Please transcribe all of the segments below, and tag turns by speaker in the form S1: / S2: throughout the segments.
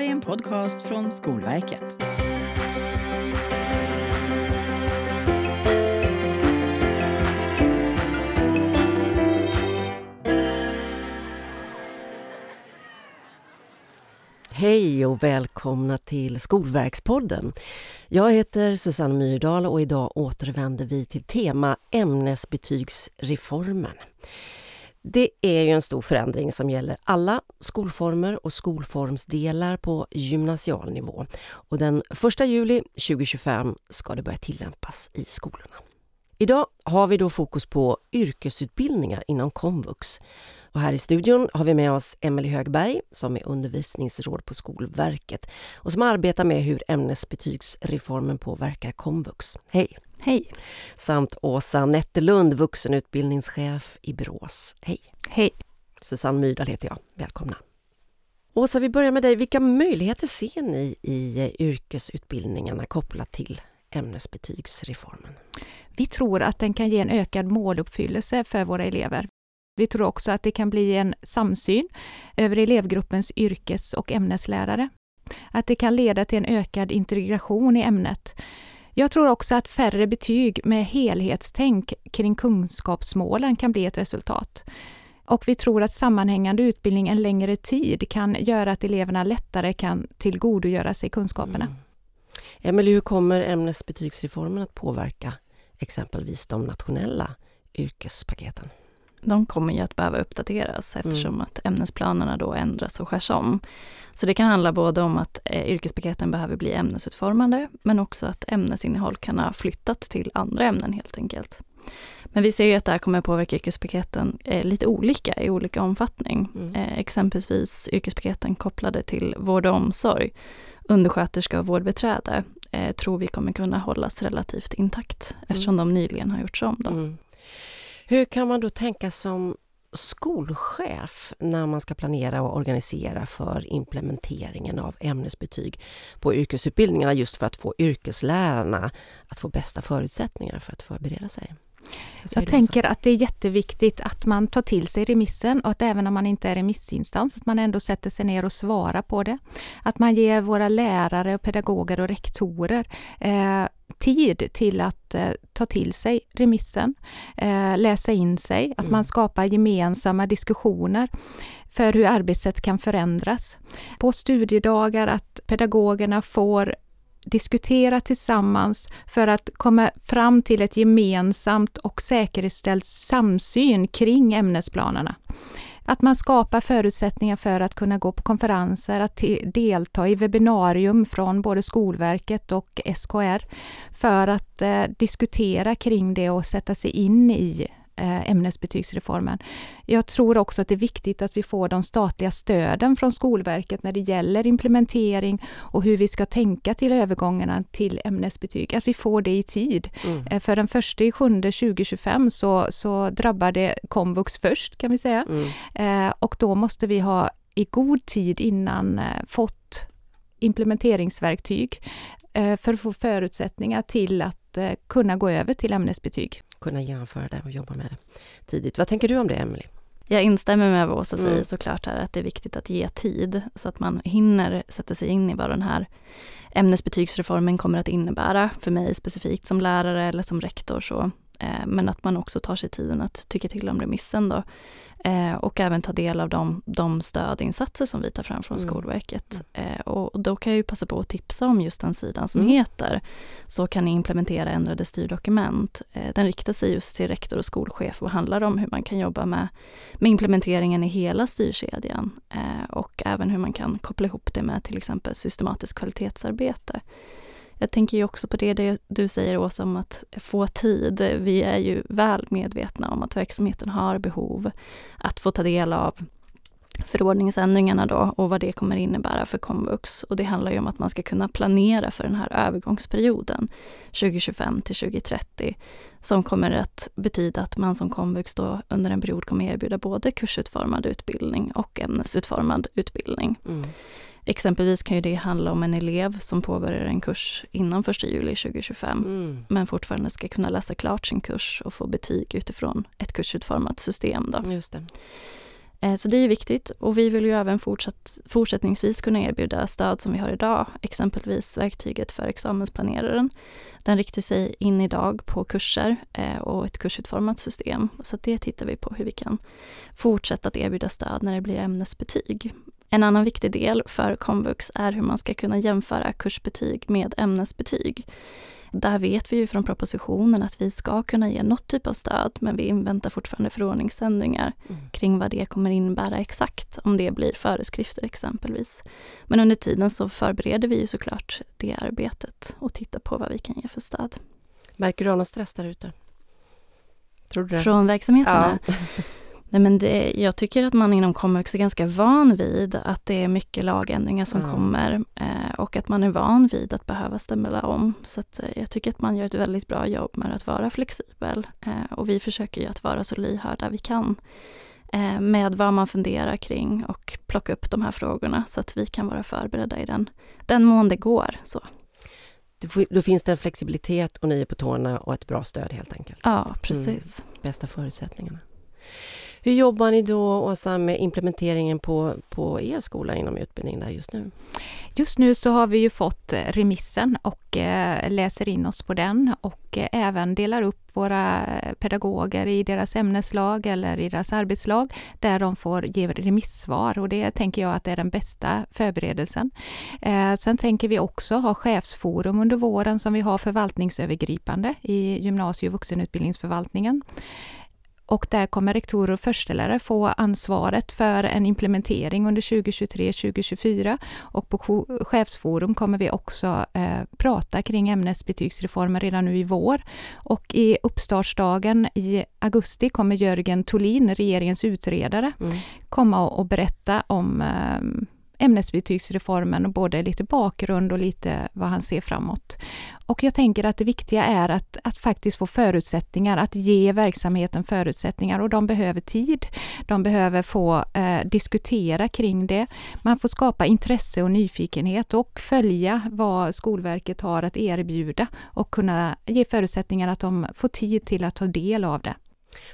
S1: här är en podcast från Skolverket.
S2: Hej och välkomna till Skolverkspodden. Jag heter Susanne Myrdal och idag återvänder vi till tema ämnesbetygsreformen. Det är ju en stor förändring som gäller alla skolformer och skolformsdelar på gymnasial nivå. Och den 1 juli 2025 ska det börja tillämpas i skolorna. Idag har vi då fokus på yrkesutbildningar inom komvux. Och här i studion har vi med oss Emelie Högberg som är undervisningsråd på Skolverket och som arbetar med hur ämnesbetygsreformen påverkar komvux. Hej!
S3: Hej!
S2: Samt Åsa Nettelund, vuxenutbildningschef i Borås. Hej!
S3: Hej!
S2: Susanne Myrdal heter jag. Välkomna! Åsa, vi börjar med dig. Vilka möjligheter ser ni i yrkesutbildningarna kopplat till ämnesbetygsreformen?
S3: Vi tror att den kan ge en ökad måluppfyllelse för våra elever. Vi tror också att det kan bli en samsyn över elevgruppens yrkes och ämneslärare. Att det kan leda till en ökad integration i ämnet. Jag tror också att färre betyg med helhetstänk kring kunskapsmålen kan bli ett resultat. Och vi tror att sammanhängande utbildning en längre tid kan göra att eleverna lättare kan tillgodogöra sig kunskaperna. Mm.
S2: Emelie, hur kommer ämnesbetygsreformen att påverka exempelvis de nationella yrkespaketen?
S4: De kommer ju att behöva uppdateras eftersom mm. att ämnesplanerna då ändras och skärs om. Så det kan handla både om att eh, yrkespaketen behöver bli ämnesutformade men också att ämnesinnehåll kan ha flyttat till andra ämnen helt enkelt. Men vi ser ju att det här kommer påverka yrkespaketen eh, lite olika i olika omfattning. Mm. Eh, exempelvis yrkespaketen kopplade till vård och omsorg, undersköterska och vårdbeträde eh, tror vi kommer kunna hållas relativt intakt eftersom mm. de nyligen har gjorts om. Då.
S2: Hur kan man då tänka som skolchef när man ska planera och organisera för implementeringen av ämnesbetyg på yrkesutbildningarna just för att få yrkeslärarna att få bästa förutsättningar för att förbereda sig?
S3: Jag tänker att det är jätteviktigt att man tar till sig remissen och att även om man inte är remissinstans, att man ändå sätter sig ner och svarar på det. Att man ger våra lärare, och pedagoger och rektorer eh, tid till att eh, ta till sig remissen, eh, läsa in sig, att mm. man skapar gemensamma diskussioner för hur arbetssätt kan förändras. På studiedagar att pedagogerna får diskutera tillsammans för att komma fram till ett gemensamt och säkerställt samsyn kring ämnesplanerna. Att man skapar förutsättningar för att kunna gå på konferenser, att delta i webbinarium från både Skolverket och SKR för att eh, diskutera kring det och sätta sig in i ämnesbetygsreformen. Jag tror också att det är viktigt att vi får de statliga stöden från Skolverket när det gäller implementering och hur vi ska tänka till övergångarna till ämnesbetyg, att vi får det i tid. Mm. Eh, för den första i sjunde 2025 så, så drabbar det komvux först kan vi säga. Mm. Eh, och då måste vi ha i god tid innan fått implementeringsverktyg för att få förutsättningar till att kunna gå över till ämnesbetyg
S2: kunna genomföra det och jobba med det tidigt. Vad tänker du om det, Emelie?
S4: Jag instämmer med vad Åsa säger mm. såklart här, att det är viktigt att ge tid så att man hinner sätta sig in i vad den här ämnesbetygsreformen kommer att innebära för mig specifikt som lärare eller som rektor. Så. Eh, men att man också tar sig tiden att tycka till om remissen då. Eh, och även ta del av de, de stödinsatser som vi tar fram från mm. Skolverket. Mm. Eh, och då kan jag ju passa på att tipsa om just den sidan som mm. heter Så kan ni implementera ändrade styrdokument. Eh, den riktar sig just till rektor och skolchef och handlar om hur man kan jobba med, med implementeringen i hela styrkedjan eh, och även hur man kan koppla ihop det med till exempel systematiskt kvalitetsarbete. Jag tänker ju också på det du säger Åsa om att få tid. Vi är ju väl medvetna om att verksamheten har behov att få ta del av förordningsändringarna då och vad det kommer innebära för komvux. Och det handlar ju om att man ska kunna planera för den här övergångsperioden 2025 till 2030 som kommer att betyda att man som komvux då under en period kommer erbjuda både kursutformad utbildning och ämnesutformad utbildning. Mm. Exempelvis kan ju det handla om en elev som påbörjar en kurs innan 1 juli 2025 mm. men fortfarande ska kunna läsa klart sin kurs och få betyg utifrån ett kursutformat system. Då.
S2: Just det.
S4: Eh, så det är viktigt och vi vill ju även fortsatt, fortsättningsvis kunna erbjuda stöd som vi har idag, exempelvis verktyget för examensplaneraren. Den riktar sig in idag på kurser eh, och ett kursutformat system. Så det tittar vi på hur vi kan fortsätta att erbjuda stöd när det blir ämnesbetyg. En annan viktig del för komvux är hur man ska kunna jämföra kursbetyg med ämnesbetyg. Där vet vi ju från propositionen att vi ska kunna ge något typ av stöd men vi inväntar fortfarande förordningsändringar mm. kring vad det kommer innebära exakt, om det blir föreskrifter exempelvis. Men under tiden så förbereder vi ju såklart det arbetet och tittar på vad vi kan ge för stöd.
S2: Märker du av någon stress där ute?
S4: Tror du det? Från verksamheterna? Ja. Nej, men det, jag tycker att man inom komvux är ganska van vid att det är mycket lagändringar som mm. kommer eh, och att man är van vid att behöva ställa om. Så att, eh, jag tycker att man gör ett väldigt bra jobb med att vara flexibel eh, och vi försöker ju att vara så lyhörda vi kan eh, med vad man funderar kring och plocka upp de här frågorna så att vi kan vara förberedda i den, den mån det går. Så.
S2: Då finns det en flexibilitet och ni är på tårna och ett bra stöd helt enkelt.
S4: Ja, precis. Mm.
S2: Bästa förutsättningarna. Hur jobbar ni då, Åsa, med implementeringen på, på er skola inom utbildningen där just nu?
S3: Just nu så har vi ju fått eh, remissen och eh, läser in oss på den och eh, även delar upp våra pedagoger i deras ämneslag eller i deras arbetslag där de får ge remissvar och det tänker jag att är den bästa förberedelsen. Eh, sen tänker vi också ha chefsforum under våren som vi har förvaltningsövergripande i gymnasie och vuxenutbildningsförvaltningen. Och där kommer rektorer och förstelärare få ansvaret för en implementering under 2023-2024. Och på chefsforum kommer vi också eh, prata kring ämnesbetygsreformen redan nu i vår. Och i uppstartsdagen i augusti kommer Jörgen Tolin, regeringens utredare, mm. komma och, och berätta om eh, ämnesbetygsreformen och både lite bakgrund och lite vad han ser framåt. Och jag tänker att det viktiga är att, att faktiskt få förutsättningar, att ge verksamheten förutsättningar och de behöver tid. De behöver få eh, diskutera kring det. Man får skapa intresse och nyfikenhet och följa vad Skolverket har att erbjuda och kunna ge förutsättningar att de får tid till att ta del av det.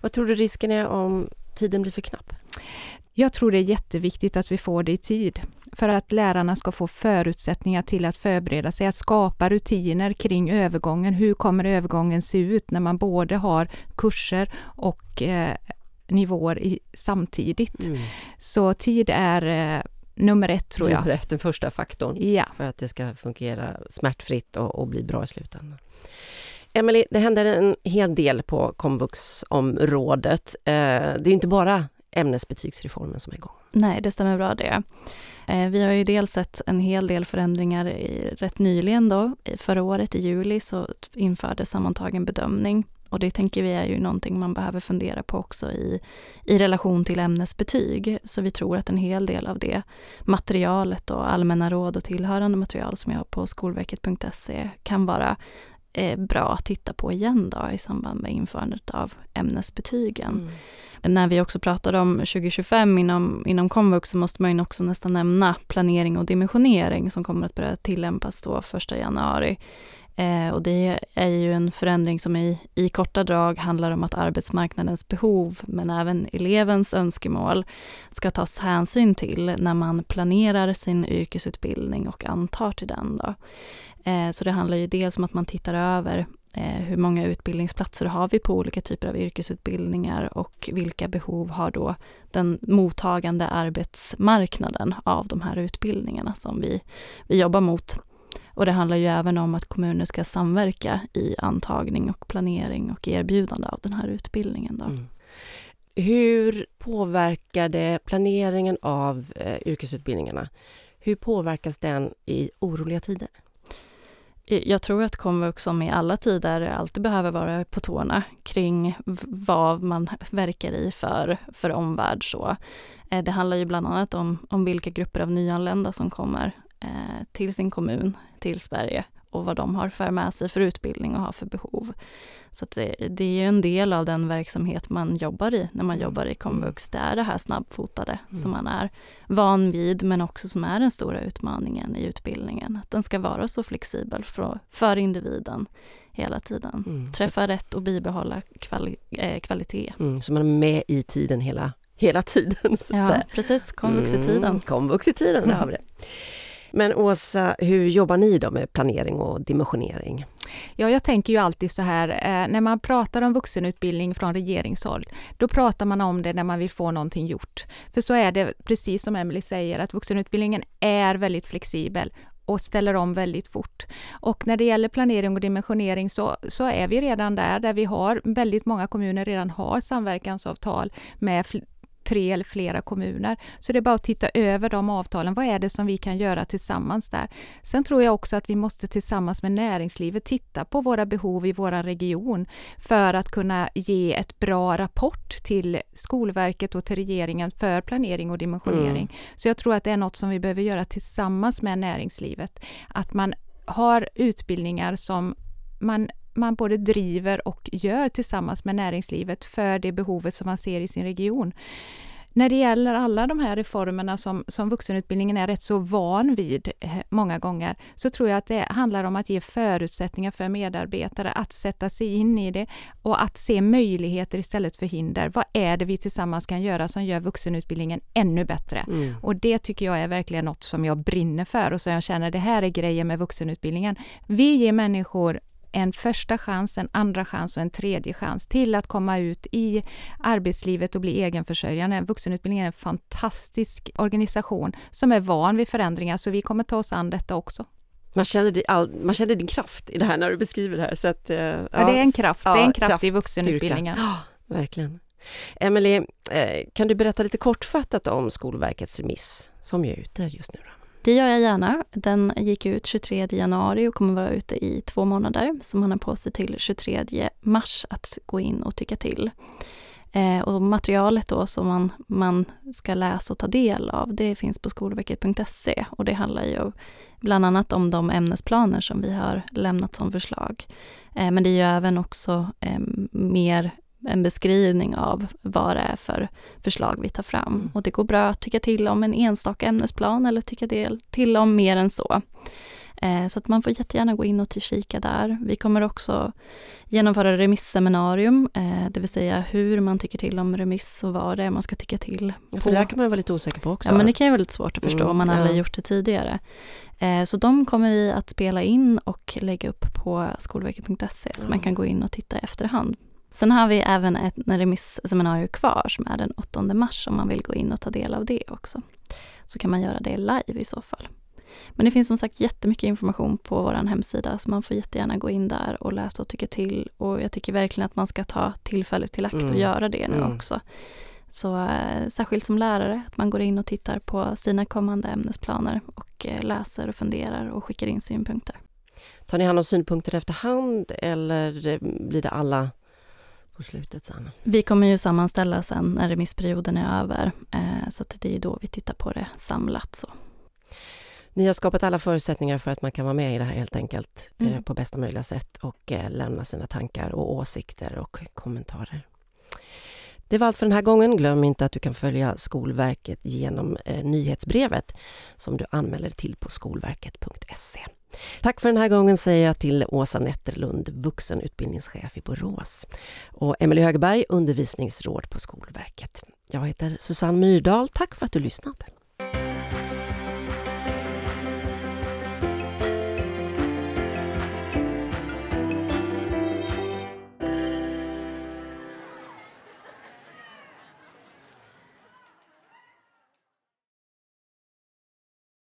S2: Vad tror du risken är om tiden blir för knapp?
S3: Jag tror det är jätteviktigt att vi får det i tid för att lärarna ska få förutsättningar till att förbereda sig, att skapa rutiner kring övergången. Hur kommer övergången se ut när man både har kurser och eh, nivåer i, samtidigt? Mm. Så tid är eh, nummer ett tror jag.
S2: Nummer ett, den första faktorn
S3: ja.
S2: för att det ska fungera smärtfritt och, och bli bra i slutändan. Emelie, det händer en hel del på komvuxområdet. Eh, det är inte bara ämnesbetygsreformen som är igång.
S4: Nej, det stämmer bra det. Eh, vi har ju dels sett en hel del förändringar i, rätt nyligen då. Förra året i juli så infördes sammantagen bedömning och det tänker vi är ju någonting man behöver fundera på också i, i relation till ämnesbetyg. Så vi tror att en hel del av det materialet och allmänna råd och tillhörande material som jag har på skolverket.se kan vara bra att titta på igen då i samband med införandet av ämnesbetygen. Mm när vi också pratade om 2025 inom, inom komvux så måste man ju också nästan nämna planering och dimensionering som kommer att börja tillämpas då 1 januari. Eh, och det är ju en förändring som i, i korta drag handlar om att arbetsmarknadens behov men även elevens önskemål ska tas hänsyn till när man planerar sin yrkesutbildning och antar till den. Då. Eh, så det handlar ju dels om att man tittar över Eh, hur många utbildningsplatser har vi på olika typer av yrkesutbildningar och vilka behov har då den mottagande arbetsmarknaden av de här utbildningarna som vi, vi jobbar mot. Och det handlar ju även om att kommuner ska samverka i antagning och planering och erbjudande av den här utbildningen. Då. Mm.
S2: Hur påverkar det planeringen av eh, yrkesutbildningarna? Hur påverkas den i oroliga tider?
S4: Jag tror att komvux som i alla tider alltid behöver vara på tårna kring vad man verkar i för, för omvärld. Så. Eh, det handlar ju bland annat om, om vilka grupper av nyanlända som kommer till sin kommun, till Sverige och vad de har för med sig för utbildning och har för behov. Så det, det, är ju en del av den verksamhet man jobbar i när man mm. jobbar i komvux. Det är det här snabbfotade mm. som man är van vid men också som är den stora utmaningen i utbildningen. Att den ska vara så flexibel för, för individen hela tiden. Mm. Träffa så, rätt och bibehålla kvali, eh, kvalitet.
S2: Mm, så man är med i tiden hela hela tiden. Så
S4: ja, precis. Komvux i tiden. Mm,
S2: komvux i tiden, där har vi det. Men Åsa, hur jobbar ni då med planering och dimensionering?
S3: Ja, jag tänker ju alltid så här, eh, när man pratar om vuxenutbildning från regeringshåll, då pratar man om det när man vill få någonting gjort. För så är det, precis som Emelie säger, att vuxenutbildningen är väldigt flexibel och ställer om väldigt fort. Och när det gäller planering och dimensionering så, så är vi redan där, där vi har väldigt många kommuner redan har samverkansavtal med tre eller flera kommuner. Så det är bara att titta över de avtalen. Vad är det som vi kan göra tillsammans där? Sen tror jag också att vi måste tillsammans med näringslivet titta på våra behov i vår region för att kunna ge ett bra rapport till Skolverket och till regeringen för planering och dimensionering. Mm. Så jag tror att det är något som vi behöver göra tillsammans med näringslivet. Att man har utbildningar som man man både driver och gör tillsammans med näringslivet för det behovet som man ser i sin region. När det gäller alla de här reformerna som, som vuxenutbildningen är rätt så van vid eh, många gånger, så tror jag att det handlar om att ge förutsättningar för medarbetare att sätta sig in i det och att se möjligheter istället för hinder. Vad är det vi tillsammans kan göra som gör vuxenutbildningen ännu bättre? Mm. Och det tycker jag är verkligen något som jag brinner för och som jag känner det här är grejen med vuxenutbildningen. Vi ger människor en första chans, en andra chans och en tredje chans till att komma ut i arbetslivet och bli egenförsörjande. Vuxenutbildningen är en fantastisk organisation som är van vid förändringar, så vi kommer ta oss an detta också.
S2: Man känner, all, man känner din kraft i det här när du beskriver det här. Så att,
S3: ja, eh, ja, det är en kraft, ja, det är en kraft, kraft i vuxenutbildningen. Ja,
S2: verkligen. Emelie, eh, kan du berätta lite kortfattat om Skolverkets remiss som är ute just nu? Då?
S4: Det gör jag gärna. Den gick ut 23 januari och kommer vara ute i två månader. Så man har på sig till 23 mars att gå in och tycka till. Eh, och materialet då som man, man ska läsa och ta del av, det finns på skolverket.se och det handlar ju bland annat om de ämnesplaner som vi har lämnat som förslag. Eh, men det är ju även också eh, mer en beskrivning av vad det är för förslag vi tar fram. Mm. Och det går bra att tycka till om en enstaka ämnesplan eller tycka till om mer än så. Eh, så att man får jättegärna gå in och kika där. Vi kommer också genomföra remisseminarium, eh, det vill säga hur man tycker till om remiss och vad det är man ska tycka till.
S2: Ja, för det här kan man vara lite osäker på också.
S4: Ja, men det kan ju vara lite svårt att förstå mm, om man aldrig gjort det tidigare. Eh, så de kommer vi att spela in och lägga upp på skolverket.se så man kan gå in och titta i efterhand. Sen har vi även ett remisseminarium kvar som är den 8 mars om man vill gå in och ta del av det också. Så kan man göra det live i så fall. Men det finns som sagt jättemycket information på vår hemsida så man får jättegärna gå in där och läsa och tycka till. Och jag tycker verkligen att man ska ta tillfället till akt och mm. göra det nu mm. också. Så äh, särskilt som lärare, att man går in och tittar på sina kommande ämnesplaner och äh, läser och funderar och skickar in synpunkter.
S2: Tar ni hand om synpunkter efterhand eller eh, blir det alla på slutet sen?
S4: Vi kommer ju sammanställa sen när remissperioden är över. Eh, så det är då vi tittar på det samlat. Så.
S2: Ni har skapat alla förutsättningar för att man kan vara med i det här helt enkelt eh, mm. på bästa möjliga sätt och eh, lämna sina tankar och åsikter och kommentarer. Det var allt för den här gången. Glöm inte att du kan följa Skolverket genom nyhetsbrevet som du anmäler till på skolverket.se. Tack för den här gången säger jag till Åsa Netterlund, vuxenutbildningschef i Borås och Emelie Högberg, undervisningsråd på Skolverket. Jag heter Susanne Myrdal. Tack för att du lyssnade.